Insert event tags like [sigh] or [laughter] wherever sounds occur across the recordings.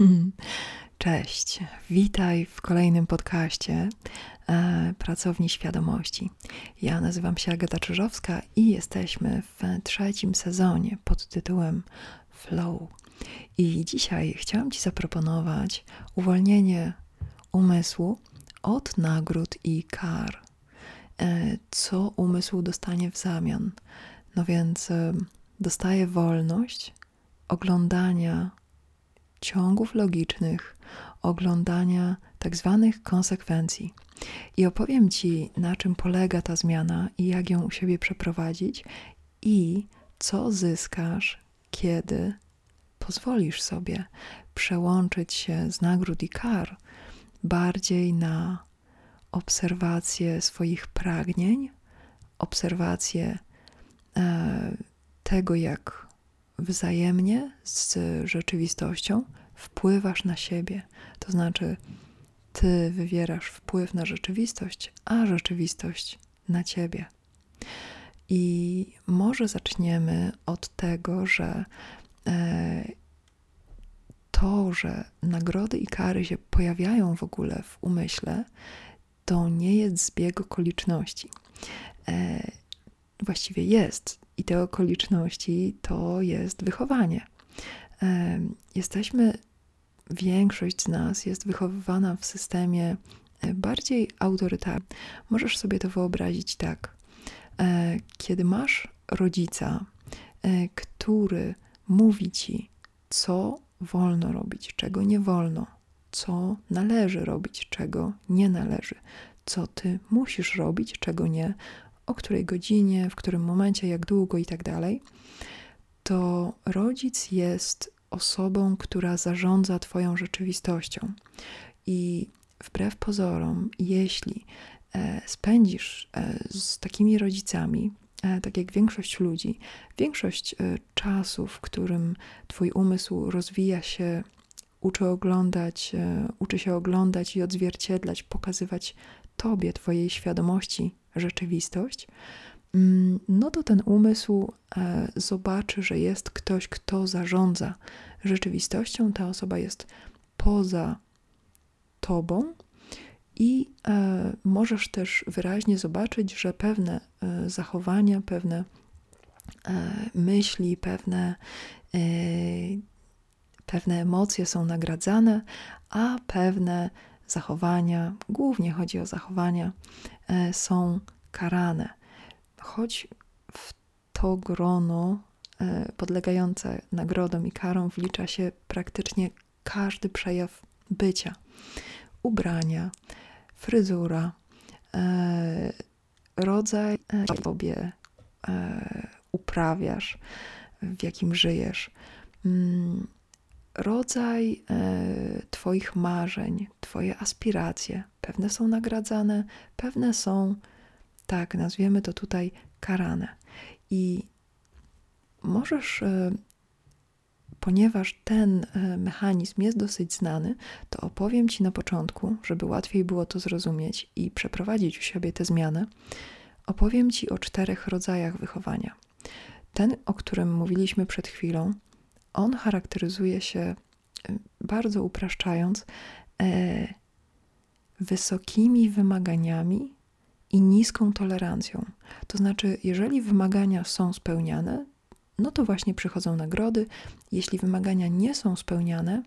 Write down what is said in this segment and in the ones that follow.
[laughs] Cześć, witaj w kolejnym podcaście e, Pracowni Świadomości. Ja nazywam się Agata Czyżowska i jesteśmy w trzecim sezonie pod tytułem Flow. I dzisiaj chciałam Ci zaproponować uwolnienie umysłu od nagród i kar. E, co umysł dostanie w zamian? No więc e, dostaje wolność oglądania ciągów logicznych, oglądania tak zwanych konsekwencji. I opowiem Ci, na czym polega ta zmiana i jak ją u siebie przeprowadzić, i co zyskasz, kiedy pozwolisz sobie przełączyć się z nagród i kar bardziej na obserwację swoich pragnień, obserwację e, tego, jak wzajemnie z rzeczywistością wpływasz na siebie. To znaczy, ty wywierasz wpływ na rzeczywistość, a rzeczywistość na ciebie. I może zaczniemy od tego, że e, to, że nagrody i kary się pojawiają w ogóle w umyśle, to nie jest zbieg okoliczności. E, właściwie jest, i te okoliczności to jest wychowanie. E, jesteśmy, większość z nas jest wychowywana w systemie e, bardziej autorytarnym. Możesz sobie to wyobrazić tak. Kiedy masz rodzica, który mówi ci, co wolno robić, czego nie wolno, co należy robić, czego nie należy, co ty musisz robić, czego nie, o której godzinie, w którym momencie, jak długo i tak dalej, to rodzic jest osobą, która zarządza Twoją rzeczywistością. I wbrew pozorom, jeśli e, spędzisz e, z takimi rodzicami, e, tak jak większość ludzi, większość czasu, w którym Twój umysł rozwija się uczy oglądać, uczy się oglądać i odzwierciedlać, pokazywać Tobie, Twojej świadomości rzeczywistość, mm, no to ten umysł e, zobaczy, że jest ktoś, kto zarządza rzeczywistością. Ta osoba jest poza Tobą. I e, możesz też wyraźnie zobaczyć, że pewne e, zachowania, pewne myśli, pewne Pewne emocje są nagradzane, a pewne zachowania, głównie chodzi o zachowania, e, są karane. Choć w to grono e, podlegające nagrodom i karom wlicza się praktycznie każdy przejaw bycia. Ubrania, fryzura, e, rodzaj sobie uprawiasz, w jakim żyjesz. Rodzaj e, Twoich marzeń, Twoje aspiracje. Pewne są nagradzane, pewne są, tak, nazwiemy to tutaj, karane. I możesz, e, ponieważ ten e, mechanizm jest dosyć znany, to opowiem Ci na początku, żeby łatwiej było to zrozumieć i przeprowadzić u siebie tę zmianę. Opowiem Ci o czterech rodzajach wychowania. Ten, o którym mówiliśmy przed chwilą, on charakteryzuje się, e, bardzo upraszczając, e, wysokimi wymaganiami i niską tolerancją. To znaczy, jeżeli wymagania są spełniane, no to właśnie przychodzą nagrody. Jeśli wymagania nie są spełniane,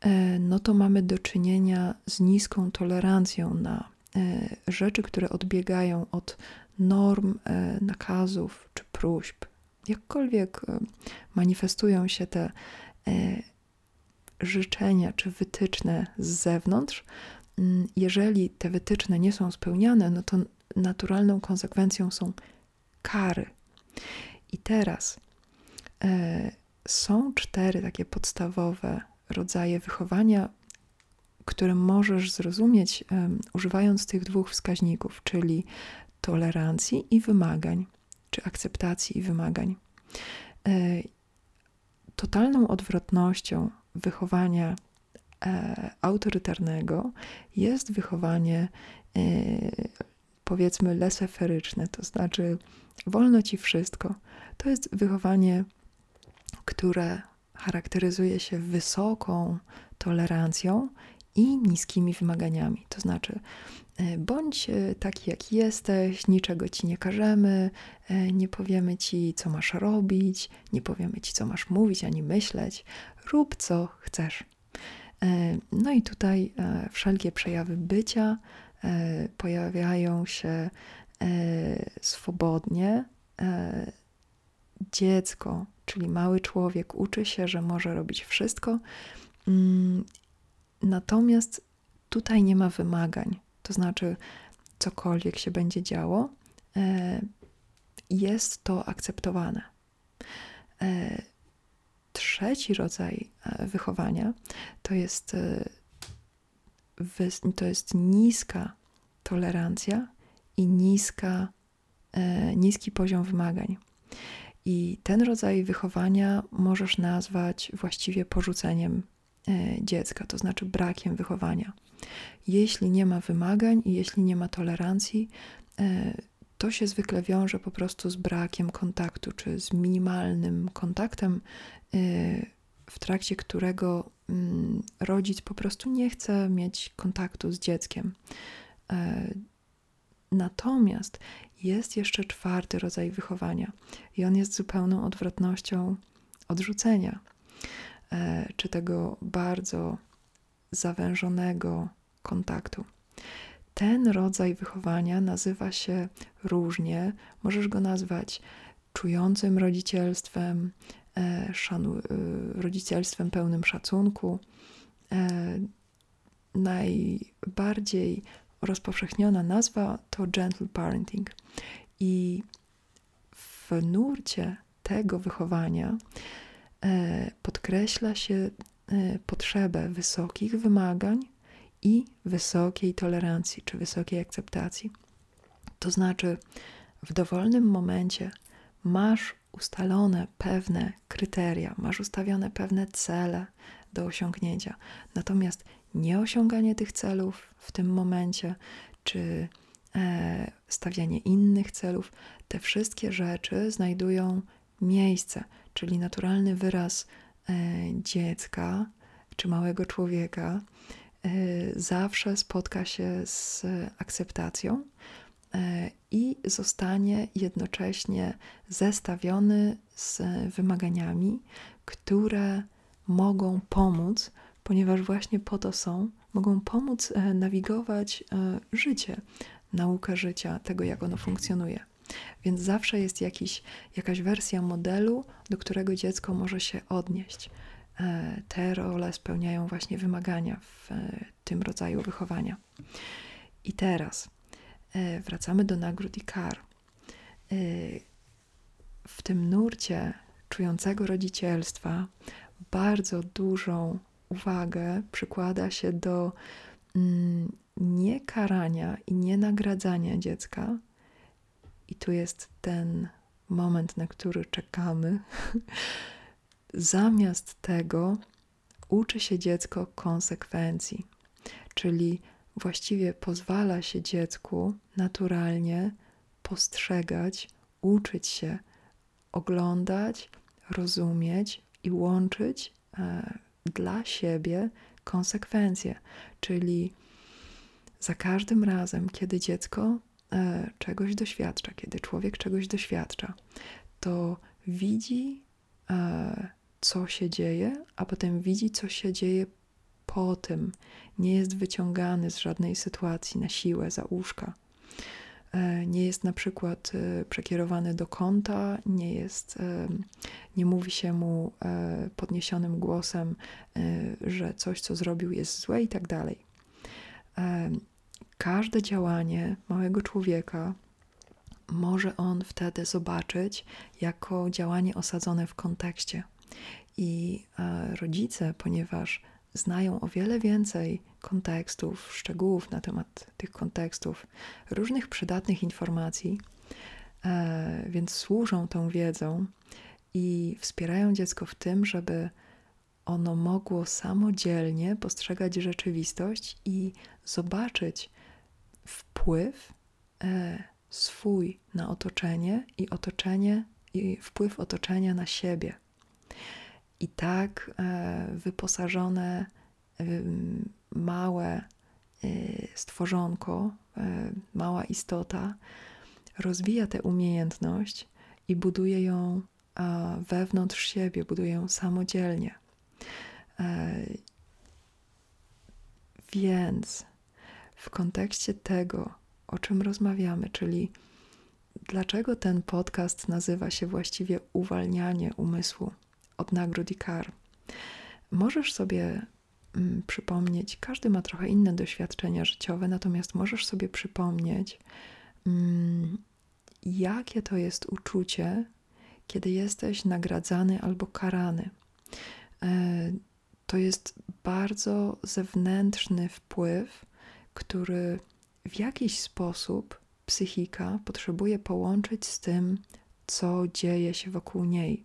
e, no to mamy do czynienia z niską tolerancją na rzeczy, które odbiegają od norm, nakazów czy próśb jakkolwiek e, manifestują się te e, życzenia czy wytyczne z zewnątrz, mm, jeżeli te wytyczne nie są spełniane, no to naturalną konsekwencją są kary. I teraz e, są cztery takie podstawowe rodzaje wychowania, które możesz zrozumieć używając tych dwóch wskaźników, czyli tolerancji i wymagań czy akceptacji i wymagań. E, totalną odwrotnością wychowania e, autorytarnego jest wychowanie e, powiedzmy leseferyczne, to znaczy wolno ci wszystko. To jest wychowanie, które charakteryzuje się wysoką tolerancją i niskimi wymaganiami. To znaczy, e, bądź e, taki, jak jesteś, niczego ci nie każemy, e, nie powiemy ci, co masz robić, nie powiemy ci, co masz mówić ani myśleć. Rób co chcesz. No i tutaj wszelkie przejawy bycia pojawiają się swobodnie. Dziecko, czyli mały człowiek, uczy się, że może robić wszystko mm, Natomiast tutaj nie ma wymagań, to znaczy cokolwiek się będzie działo, e, jest to akceptowane. E, trzeci rodzaj e, wychowania to jest, to jest niska tolerancja i niska, niski poziom wymagań. I ten rodzaj wychowania możesz nazwać właściwie porzuceniem dziecka, to znaczy brakiem wychowania. Jeśli nie ma wymagań i jeśli nie ma tolerancji, e, to się zwykle wiąże po prostu z brakiem kontaktu, czy z minimalnym kontaktem, e, w trakcie którego mm, rodzic po prostu nie chce mieć kontaktu z dzieckiem. Natomiast jest jeszcze czwarty rodzaj wychowania, i on jest zupełną odwrotnością odrzucenia. E, czy tego bardzo zawężonego kontaktu. Ten rodzaj wychowania nazywa się różnie. Możesz go nazwać czującym rodzicielstwem, e, szanu, e, rodzicielstwem pełnym szacunku. Najbardziej rozpowszechniona nazwa to gentle parenting. I w nurcie tego wychowania podkreśla się e, potrzebę wysokich wymagań i wysokiej tolerancji czy wysokiej akceptacji. To znaczy, w dowolnym momencie masz ustalone pewne kryteria, masz ustawione pewne cele do osiągnięcia. Natomiast nieosiąganie tych celów w tym momencie, czy e, stawianie innych celów, te wszystkie rzeczy znajdują miejsce, czyli naturalny wyraz e, dziecka czy małego człowieka, e, zawsze spotka się z akceptacją e, i zostanie jednocześnie zestawiony z wymaganiami, które mogą pomóc, ponieważ właśnie po to są, mogą pomóc nawigować życie, naukę życia, tego jak ono funkcjonuje. Więc zawsze jest jakiś, jakaś wersja modelu, do którego dziecko może się odnieść. E, te role spełniają właśnie wymagania w e, tym rodzaju wychowania. I teraz e, wracamy do nagród i kar. W tym nurcie czującego rodzicielstwa bardzo dużą uwagę przykłada się do mm, nie karania i nie nagradzania dziecka, i tu jest ten moment, na który czekamy. [laughs] Zamiast tego uczy się dziecko konsekwencji, czyli właściwie pozwala się dziecku naturalnie postrzegać, uczyć się, oglądać, rozumieć i łączyć e, dla siebie konsekwencje. Czyli za każdym razem, kiedy dziecko czegoś doświadcza, kiedy człowiek czegoś doświadcza, to widzi, e, co się dzieje, a potem widzi, co się dzieje po tym. Nie jest wyciągany z żadnej sytuacji na siłę, za łóżka. E, nie jest na przykład przekierowany do kąta, nie jest, nie mówi się mu podniesionym głosem, że coś, co zrobił, jest złe i tak dalej każde działanie małego człowieka może on wtedy zobaczyć jako działanie osadzone w kontekście. I e, rodzice, ponieważ znają o wiele więcej kontekstów, szczegółów na temat tych kontekstów, różnych przydatnych informacji, e, więc służą tą wiedzą i wspierają dziecko w tym, żeby ono mogło samodzielnie postrzegać rzeczywistość i zobaczyć, wpływ e, swój na otoczenie i otoczenie i wpływ otoczenia na siebie. i tak wyposażone małe stworzonko, mała istota rozwija tę umiejętność i buduje ją wewnątrz siebie, buduje ją samodzielnie. Więc w kontekście tego, o czym rozmawiamy, czyli dlaczego ten podcast nazywa się właściwie Uwalnianie umysłu od nagród i kar, możesz sobie mm, przypomnieć, każdy ma trochę inne doświadczenia życiowe, natomiast możesz sobie przypomnieć, mm, jakie to jest uczucie, kiedy jesteś nagradzany albo karany. E, to jest bardzo zewnętrzny wpływ, który w jakiś sposób psychika potrzebuje połączyć z tym, co dzieje się wokół niej.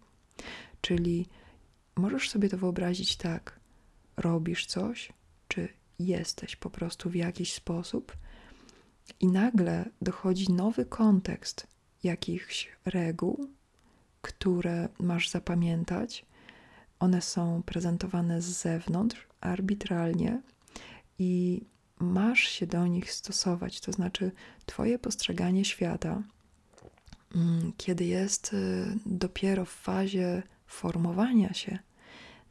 Czyli możesz sobie to wyobrazić tak: robisz coś, czy jesteś po prostu w jakiś sposób, i nagle dochodzi nowy kontekst jakichś reguł, które masz zapamiętać. One są prezentowane z zewnątrz, arbitralnie, i masz się do nich stosować. To znaczy, Twoje postrzeganie świata, mm, kiedy jest y, dopiero w fazie formowania się,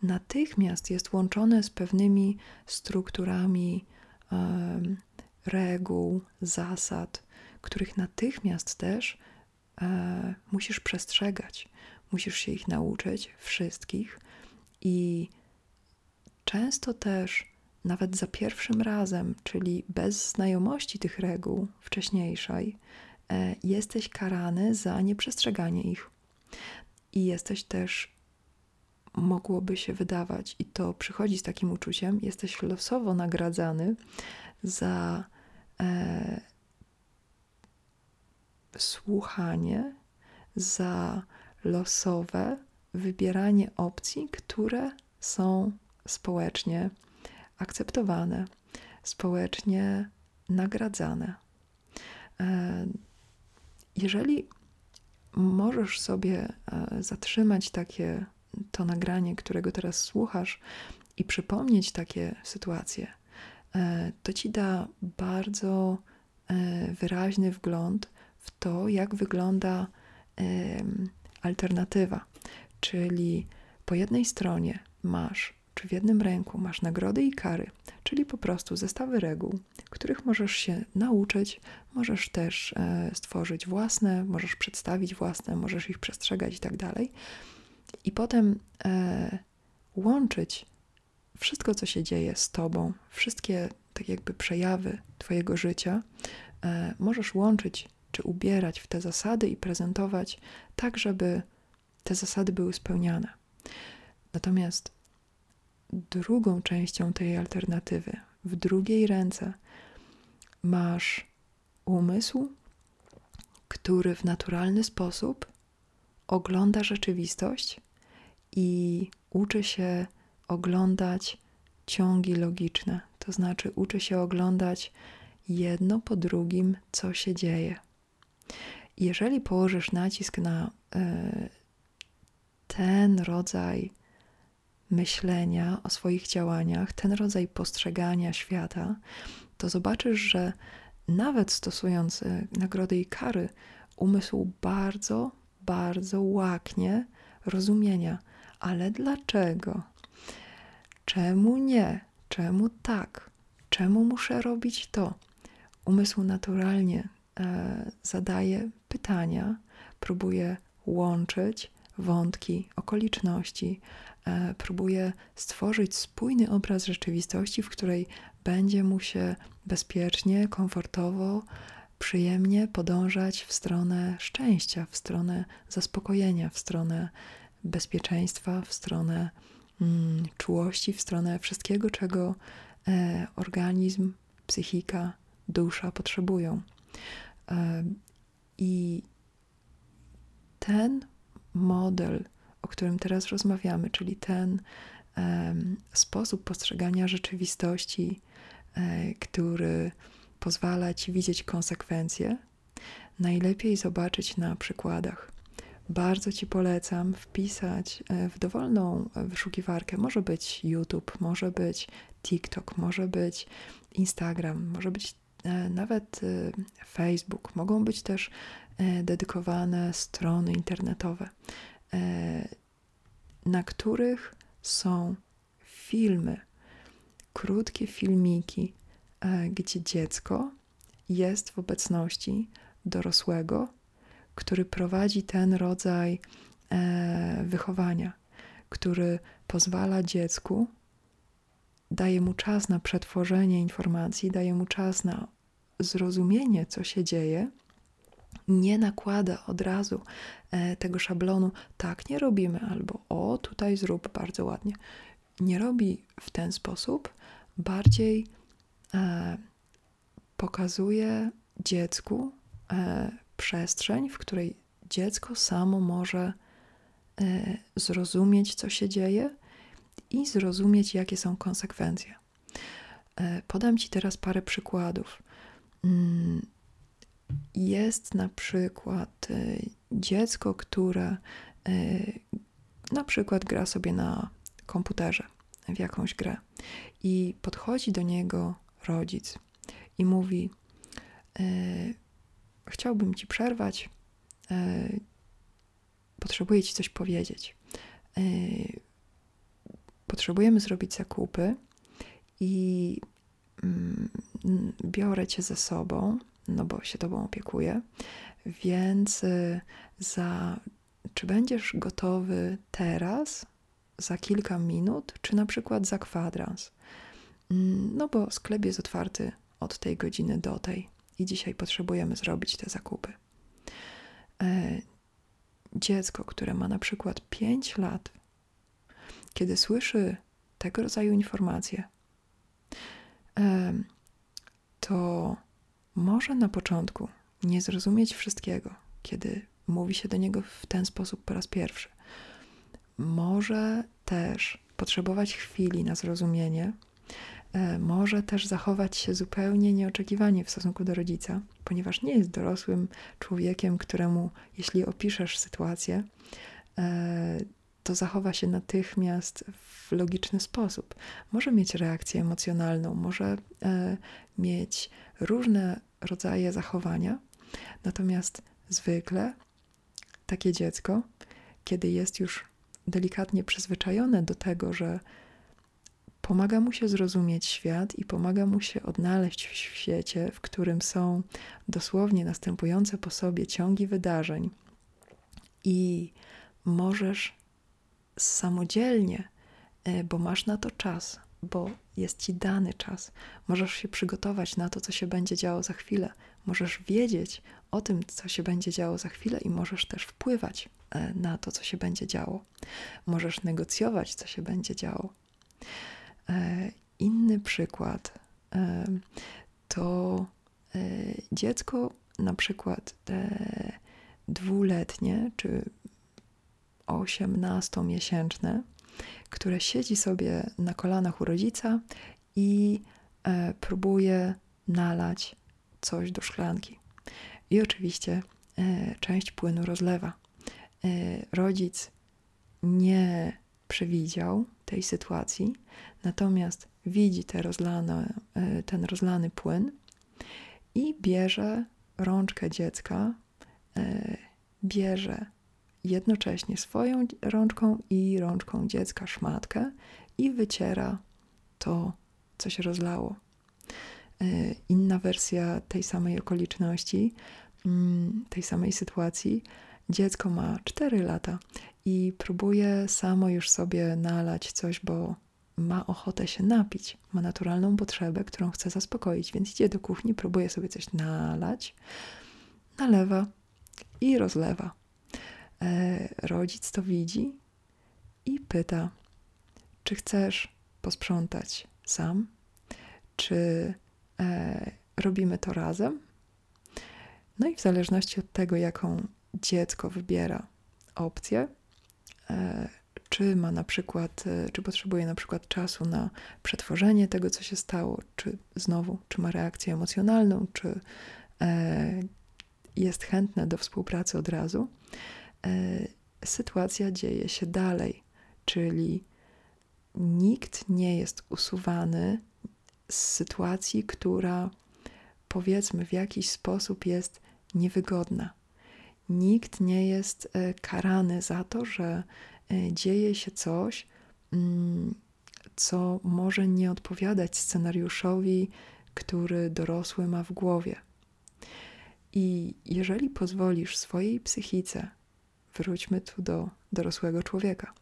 natychmiast jest łączone z pewnymi strukturami reguł, zasad, których natychmiast też e, musisz przestrzegać, musisz się ich nauczyć, wszystkich. I często też, nawet za pierwszym razem, czyli bez znajomości tych reguł wcześniejszej, e, jesteś karany za nieprzestrzeganie ich. I jesteś też, mogłoby się wydawać, i to przychodzi z takim uczuciem, jesteś losowo nagradzany za e, słuchanie, za losowe wybieranie opcji, które są społecznie akceptowane, społecznie nagradzane. E, jeżeli możesz sobie e, zatrzymać takie to nagranie, którego teraz słuchasz, i przypomnieć takie sytuacje, E, to ci da bardzo wyraźny wgląd w to, jak wygląda alternatywa. Czyli po jednej stronie masz, czy w jednym ręku masz nagrody i kary, czyli po prostu zestawy reguł, których możesz się nauczyć, możesz też e, stworzyć własne, możesz przedstawić własne, możesz ich przestrzegać i tak dalej. I potem łączyć wszystko, co się dzieje z tobą, wszystkie tak jakby przejawy twojego życia, e, możesz łączyć czy ubierać w te zasady i prezentować tak, żeby te zasady były spełniane. Natomiast drugą częścią tej alternatywy, w drugiej ręce, masz umysł, który w naturalny sposób ogląda rzeczywistość i uczy się oglądać ciągi logiczne, to znaczy uczy się oglądać jedno po drugim, co się dzieje. Jeżeli położysz nacisk na y, ten rodzaj myślenia o swoich działaniach, ten rodzaj postrzegania świata, to zobaczysz, że nawet stosując nagrody i kary, umysł bardzo, bardzo łaknie rozumienia. Ale dlaczego? Czemu nie? Czemu tak? Czemu muszę robić to? Umysł naturalnie e, zadaje pytania, próbuje łączyć wątki, okoliczności, próbuje stworzyć spójny obraz rzeczywistości, w której będzie mu się bezpiecznie, komfortowo, przyjemnie podążać w stronę szczęścia, w stronę zaspokojenia, w stronę bezpieczeństwa, w stronę mm, czułości, w stronę wszystkiego, czego e, organizm, psychika, dusza potrzebują. E, I ten model, o którym teraz rozmawiamy, czyli ten sposób postrzegania rzeczywistości, e, który pozwala ci widzieć konsekwencje, najlepiej zobaczyć na przykładach. bardzo Ci polecam wpisać e, w dowolną wyszukiwarkę. Może być YouTube, może być TikTok, może być Instagram, może być e, nawet Facebook. Mogą być też dedykowane strony internetowe, na których są filmy, krótkie filmiki, gdzie dziecko jest w obecności dorosłego, który prowadzi ten rodzaj e, wychowania, który pozwala dziecku, daje mu czas na przetworzenie informacji, daje mu czas na zrozumienie, co się dzieje, nie nakłada od razu e, tego szablonu, tak nie robimy, albo o, tutaj zrób bardzo ładnie. Nie robi w ten sposób, bardziej e, pokazuje dziecku e, przestrzeń, w której dziecko samo może e, zrozumieć, co się dzieje i zrozumieć, jakie są konsekwencje. E, podam Ci teraz parę przykładów. Jest na przykład e, dziecko, które na przykład gra sobie na komputerze w jakąś grę i podchodzi do niego rodzic i mówi: chciałbym ci przerwać. Potrzebuję ci coś powiedzieć. Potrzebujemy zrobić zakupy i mm, biorę cię ze sobą, no bo się tobą opiekuję, więc e, za, czy będziesz gotowy teraz, za kilka minut, czy na przykład za kwadrans? Mm, no bo sklep jest otwarty od tej godziny do tej i dzisiaj potrzebujemy zrobić te zakupy. E, dziecko, które ma na przykład 5 lat, kiedy słyszy tego rodzaju informacje, to może na początku nie zrozumieć wszystkiego, kiedy mówi się do niego w ten sposób po raz pierwszy. Może też potrzebować chwili na zrozumienie, E, może też zachować się zupełnie nieoczekiwanie w stosunku do rodzica, ponieważ nie jest dorosłym człowiekiem, któremu, jeśli opiszesz sytuację, e, to zachowa się natychmiast w logiczny sposób. Może mieć reakcję emocjonalną, może e, mieć różne rodzaje zachowania, natomiast zwykle takie dziecko, kiedy jest już delikatnie przyzwyczajone do tego, że Pomaga mu się zrozumieć świat i pomaga mu się odnaleźć w świecie, w którym są dosłownie następujące po sobie ciągi wydarzeń, i możesz samodzielnie, e, bo masz na to czas, bo jest ci dany czas, możesz się przygotować na to, co się będzie działo za chwilę, możesz wiedzieć o tym, co się będzie działo za chwilę, i możesz też wpływać e, na to, co się będzie działo. Możesz negocjować, co się będzie działo. E, inny przykład to dziecko, na przykład dwuletnie czy osiemnastomiesięczne, które siedzi sobie na kolanach u rodzica i próbuje nalać coś do szklanki. I oczywiście część płynu rozlewa. Rodzic nie przewidział tej sytuacji, natomiast widzi te rozlane, e, ten rozlany płyn i bierze rączkę dziecka, e, bierze jednocześnie swoją rączką i rączką dziecka szmatkę i wyciera to, co się rozlało. E, inna wersja tej samej okoliczności, mm, tej samej sytuacji. Dziecko ma 4 lata i próbuje samo już sobie nalać coś, bo ma ochotę się napić, ma naturalną potrzebę, którą chce zaspokoić, więc idzie do kuchni, próbuje sobie coś nalać, nalewa i rozlewa. E, rodzic to widzi i pyta, czy chcesz posprzątać sam, czy e, robimy to razem. No i w zależności od tego, jaką dziecko wybiera opcję, E, czy ma na przykład, czy potrzebuje na przykład czasu na przetworzenie tego, co się stało, czy znowu, czy ma reakcję emocjonalną, czy jest chętne do współpracy od razu. Sytuacja dzieje się dalej, czyli nikt nie jest usuwany z sytuacji, która powiedzmy w jakiś sposób jest niewygodna. Nikt nie jest e, karany za to, że e, dzieje się coś, mm, co może nie odpowiadać scenariuszowi, który dorosły ma w głowie. I jeżeli pozwolisz swojej psychice, wróćmy tu do dorosłego człowieka,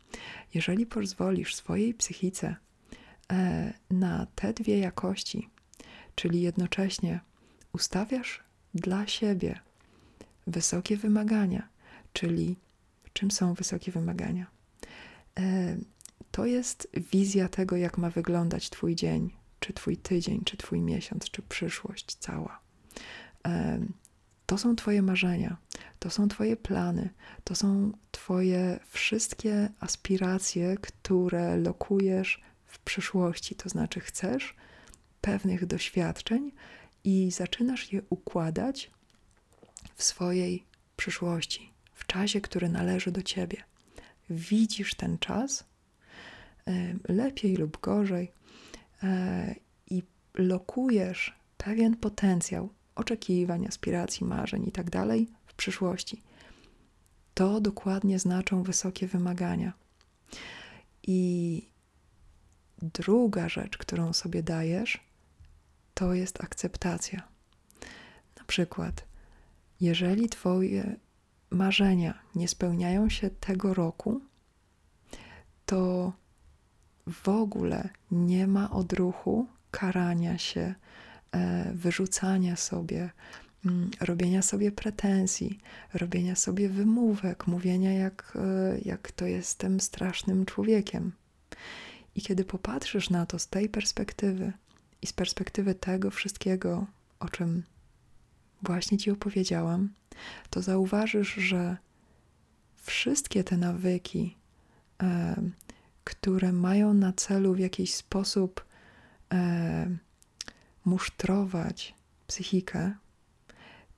jeżeli pozwolisz swojej psychice e, na te dwie jakości, czyli jednocześnie ustawiasz dla siebie wysokie wymagania, czyli czym są wysokie wymagania? E, to jest wizja tego, jak ma wyglądać Twój dzień, czy Twój tydzień, czy Twój miesiąc, czy przyszłość cała. E, to są Twoje marzenia, to są Twoje plany, to są Twoje wszystkie aspiracje, które lokujesz w przyszłości. To znaczy, chcesz pewnych doświadczeń i zaczynasz je układać w swojej przyszłości, w czasie, który należy do Ciebie. Widzisz ten czas lepiej lub gorzej e, i lokujesz pewien potencjał oczekiwań, aspiracji, marzeń itd. Tak w przyszłości. To dokładnie znaczą wysokie wymagania. I druga rzecz, którą sobie dajesz, to jest akceptacja. Na przykład, jeżeli Twoje marzenia nie spełniają się tego roku, to w ogóle nie ma odruchu karania się, wyrzucania sobie, mm, robienia sobie pretensji, robienia sobie wymówek, mówienia, jak, e, jak to jestem strasznym człowiekiem. I kiedy popatrzysz na to z tej perspektywy i z perspektywy tego wszystkiego, o czym właśnie Ci opowiedziałam, to zauważysz, że wszystkie te nawyki, e, które mają na celu w jakiś sposób e, musztrować psychikę,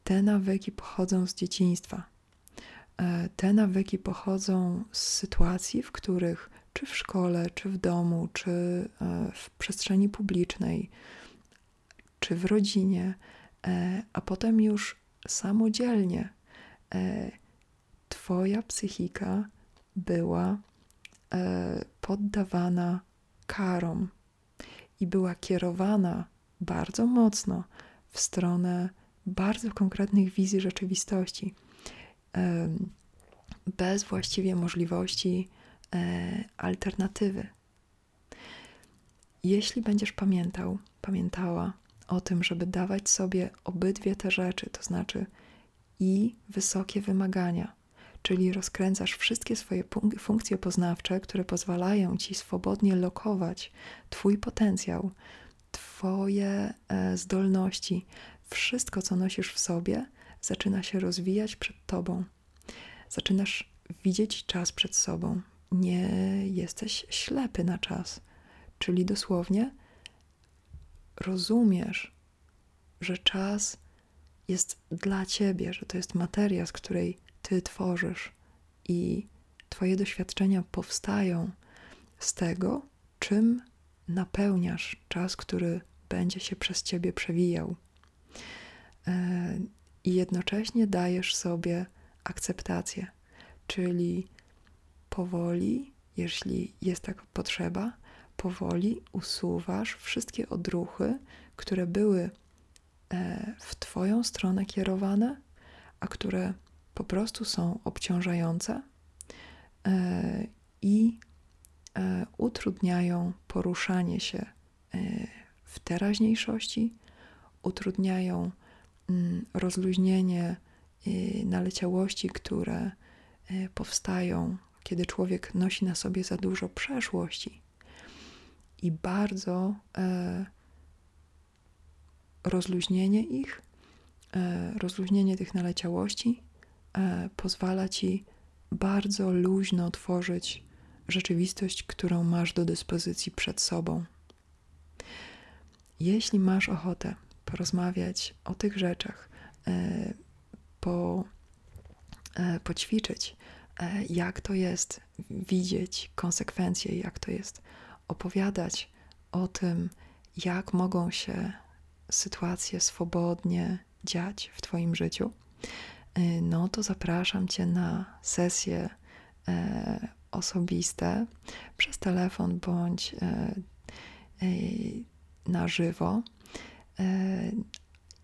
te nawyki pochodzą z dzieciństwa. E, te nawyki pochodzą z sytuacji, w których czy w szkole, czy w domu, czy e, w przestrzeni publicznej, czy w rodzinie, e, a potem już samodzielnie Twoja psychika była poddawana karom i była kierowana bardzo mocno w stronę bardzo konkretnych wizji rzeczywistości, bez właściwie możliwości e, alternatywy. Jeśli będziesz pamiętał, pamiętała o tym, żeby dawać sobie obydwie te rzeczy, to znaczy i wysokie wymagania, czyli rozkręcasz wszystkie swoje funkcje poznawcze, które pozwalają ci swobodnie lokować Twój potencjał, Twoje e, zdolności, wszystko, co nosisz w sobie, zaczyna się rozwijać przed Tobą. Zaczynasz widzieć czas przed sobą. Nie jesteś ślepy na czas, czyli dosłownie rozumiesz, że czas jest dla Ciebie, że to jest materia, z której Ty tworzysz i Twoje doświadczenia powstają z tego, czym napełniasz czas, który będzie się przez ciebie przewijał. E, I jednocześnie dajesz sobie akceptację, czyli powoli, jeśli jest taka potrzeba, powoli usuwasz wszystkie odruchy, które były e, w Twoją stronę kierowane, a które po prostu są obciążające e, i utrudniają poruszanie się w teraźniejszości, utrudniają mm, rozluźnienie y, naleciałości, które y, powstają, kiedy człowiek nosi na sobie za dużo przeszłości. I bardzo e, rozluźnienie ich, e, rozluźnienie tych naleciałości e, pozwala ci bardzo luźno tworzyć rzeczywistość, którą masz do dyspozycji przed sobą. Jeśli masz ochotę porozmawiać o tych rzeczach, e, po, e, poćwiczyć, e, jak to jest widzieć konsekwencje, jak to jest opowiadać o tym, jak mogą się sytuacje swobodnie dziać w Twoim życiu, no to zapraszam Cię na sesje osobiste przez telefon bądź na żywo.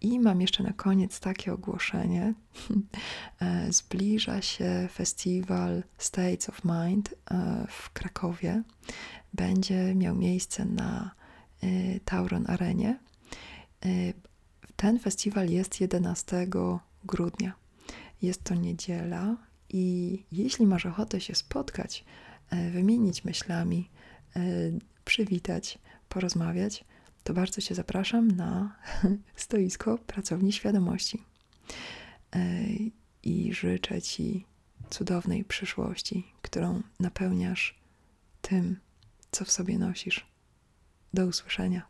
I mam jeszcze na koniec takie ogłoszenie. [laughs] Zbliża się festiwal States of Mind w Krakowie. Będzie miał miejsce na Tauron Arenie. Ten festiwal jest 11 grudnia. Jest to niedziela i jeśli masz ochotę się spotkać, e, wymienić myślami, e, przywitać, porozmawiać, to bardzo Cię zapraszam na [laughs] stoisko Pracowni Świadomości. E, I życzę Ci cudownej przyszłości, którą napełniasz tym, co w sobie nosisz. Do usłyszenia.